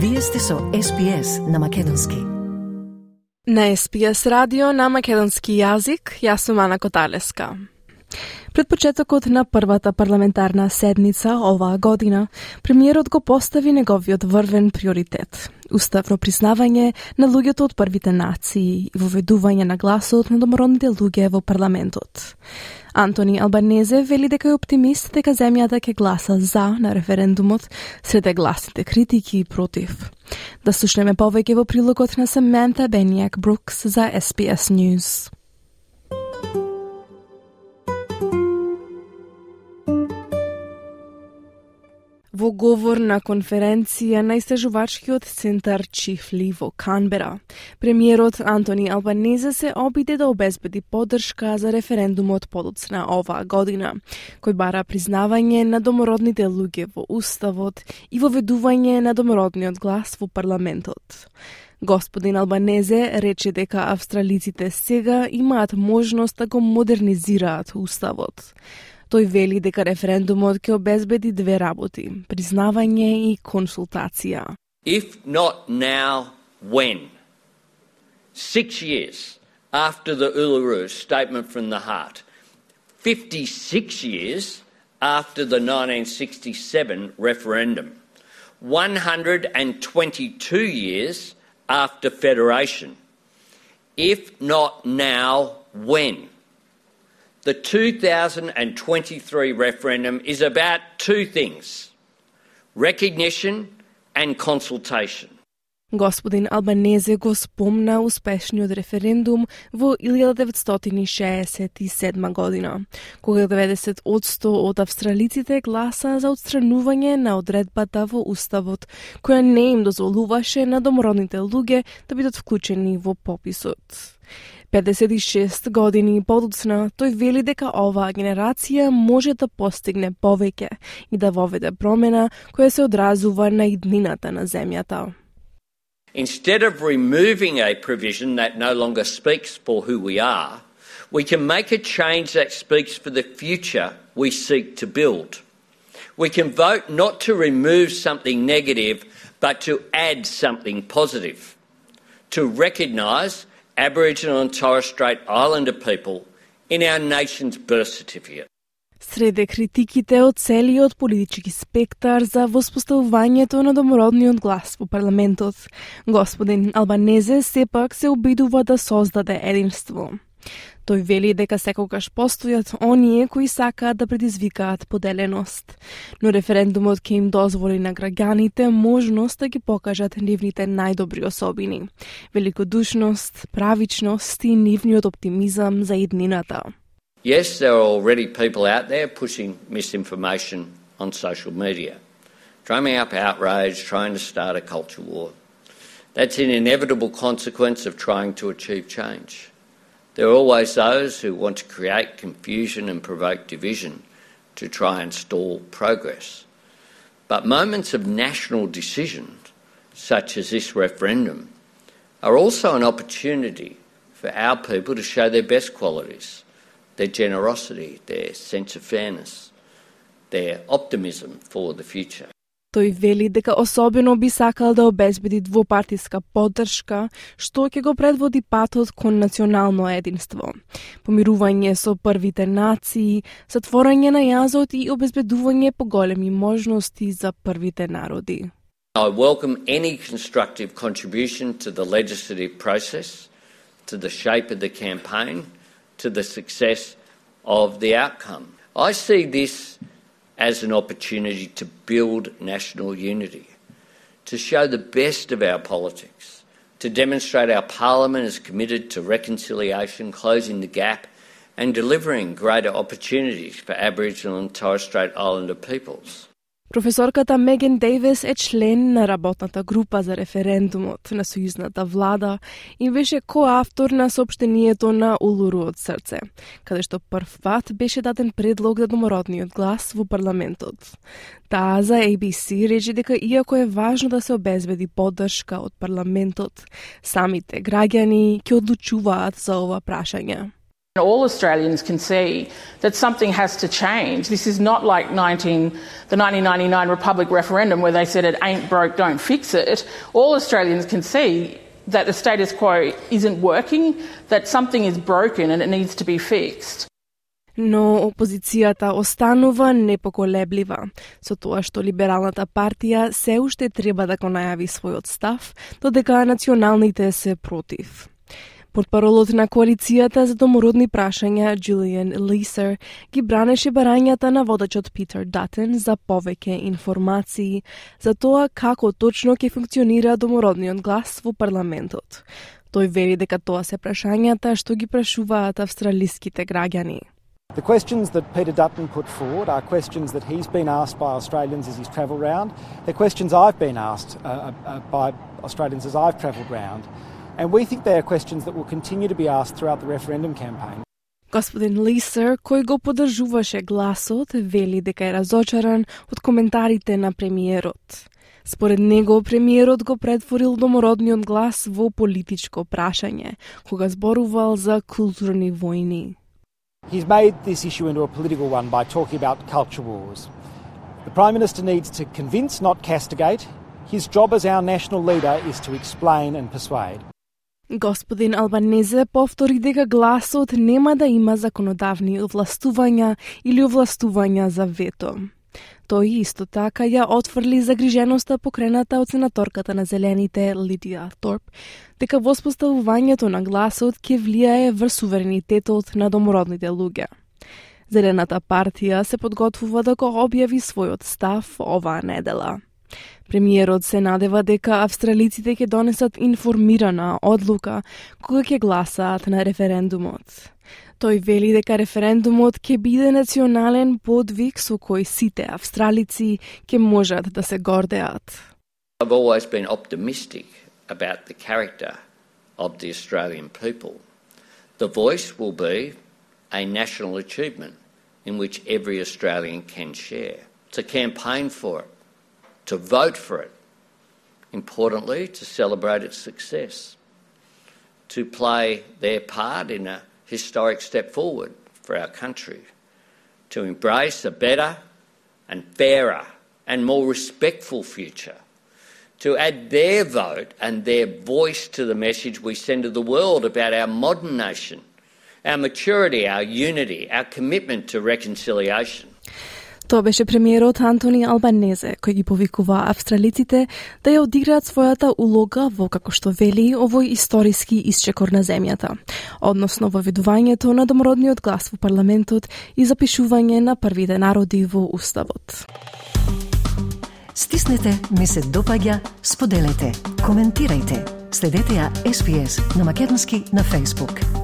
Вие сте со SPS на Македонски. На SPS радио на македонски јазик, јас сум Ана Коталеска. Пред почетокот на првата парламентарна седница оваа година, премиерот го постави неговиот врвен приоритет – уставно признавање на луѓето од првите нации и воведување на гласот на домородните луѓе во парламентот. Антони Албанезе вели дека е оптимист дека земјата ќе гласа за на референдумот среде гласните критики и против. Да слушнеме повеќе во прилогот на Саманта Бениак Брукс за SBS News. Во говор на конференција на истражувачкиот центар Чифли во Канбера, премиерот Антони Албанезе се обиде да обезбеди поддршка за референдумот подоцна оваа година, кој бара признавање на домородните луѓе во уставот и воведување на домородниот глас во парламентот. Господин Албанезе рече дека австралиците сега имаат можност да го модернизираат уставот. Тој вели дека референдумот ќе обезбеди две работи: признавање и консултација. If not now, when? Six years after the Uluru Statement from the Heart, 56 years after the 1967 referendum, 122 years after federation. If not now, when? The 2023 referendum is about two things recognition and consultation. Господин Албанезе го спомна успешниот референдум во 1967 година, кога 90 од австралиците гласа за отстранување на одредбата во Уставот, која не им дозволуваше на домородните луѓе да бидат вклучени во пописот. 56 години подоцна, тој вели дека оваа генерација може да постигне повеќе и да воведе промена која се одразува на иднината на земјата. Instead of removing a provision that no longer speaks for who we are, we can make a change that speaks for the future we seek to build. We can vote not to remove something negative, but to add something positive, to recognise Aboriginal and Torres Strait Islander people in our nation's birth certificate. Среде критиките од целиот политички спектар за воспоставувањето на домородниот глас во парламентот, господин Албанезе сепак се обидува да создаде единство. Тој вели дека секогаш постојат оние кои сакаат да предизвикаат поделеност, но референдумот ќе им дозволи на граѓаните можност да ги покажат нивните најдобри особини, великодушност, правичност и нивниот оптимизам за еднината. Yes, there are already people out there pushing misinformation on social media, drumming up outrage, trying to start a culture war. That's an inevitable consequence of trying to achieve change. There are always those who want to create confusion and provoke division to try and stall progress. But moments of national decision, such as this referendum, are also an opportunity for our people to show their best qualities, their generosity, their sense of fairness, their optimism for the future. Тој вели дека особено би сакал да обезбеди двопартиска поддршка, што ќе го предводи патот кон национално единство. Помирување со првите нации, затворање на јазот и обезбедување поголеми можности за првите народи. I welcome any constructive contribution to the legislative process, to the shape of the campaign, to the success of the outcome. I see this as an opportunity to build national unity, to show the best of our politics, to demonstrate our Parliament is committed to reconciliation, closing the gap, and delivering greater opportunities for Aboriginal and Torres Strait Islander peoples. Професорката Меген Дейвис е член на работната група за референдумот на сојузната влада и беше коавтор на сопштението на Улуру од срце, каде што прв пат беше даден предлог за домородниот глас во парламентот. Таа за ABC рече дека иако е важно да се обезбеди поддршка од парламентот, самите граѓани ќе одлучуваат за ова прашање. All Australians can see that something has to change. This is not like 19, the 1999 Republic referendum where they said it ain't broke, don't fix it. All Australians can see that the status quo isn't working, that something is broken and it needs to be fixed. Но опозицијата останува непоколеблива, со тоа што либералната партија се уште треба да го најави својот став, додека националните се против. Портпаролот на коалицијата за домородни прашања Джулиан Лисер ги бранеше барањата на водачот Питер Датен за повеќе информации за тоа како точно ќе функционира домородниот глас во парламентот. Тој вери дека тоа се прашањата што ги прашуваат австралиските граѓани. The questions that Peter Dutton put forward are questions that he's been asked by Australians as he's travelled round. They're questions I've been asked uh, uh, by Australians as I've travelled round. And we think they are questions that will continue to be asked throughout the referendum campaign. Господин Лисер, кој го поддржуваше гласот, вели дека е разочаран од коментарите на премиерот. Според него, премиерот го претворил домородниот глас во политичко прашање, кога зборувал за културни војни. He's made this issue into a political one by talking about culture wars. The Prime Minister needs to convince, not castigate. His job as our national leader is to explain and persuade. Господин Албанезе повтори дека гласот нема да има законодавни овластувања или овластувања за вето. Тој исто така ја отфрли загриженоста покрената од сенаторката на Зелените Лидија Торп, дека воспоставувањето на гласот ќе влијае врз суверенитетот на домородните луѓе. Зелената партија се подготвува да го објави својот став оваа недела. Премиерот се надева дека австралиците ќе донесат информирана одлука кога ќе гласаат на референдумот. Тој вели дека референдумот ќе биде национален подвиг со кој сите австралици ќе можат да се гордеат. I've always been optimistic about the character of the Australian people. The voice will be a national achievement in which every Australian can share. To campaign for it to vote for it, importantly, to celebrate its success, to play their part in a historic step forward for our country, to embrace a better and fairer and more respectful future, to add their vote and their voice to the message we send to the world about our modern nation, our maturity, our unity, our commitment to reconciliation. Тоа беше премиерот Антони Албанезе, кој ги повикува австралиците да ја одиграат својата улога во, како што вели, овој историски исчекор на земјата, односно во ведувањето на домородниот глас во парламентот и запишување на првите народи во Уставот. Стиснете, ми се допаѓа, споделете, коментирајте. Следете ја SPS на Македонски на Facebook.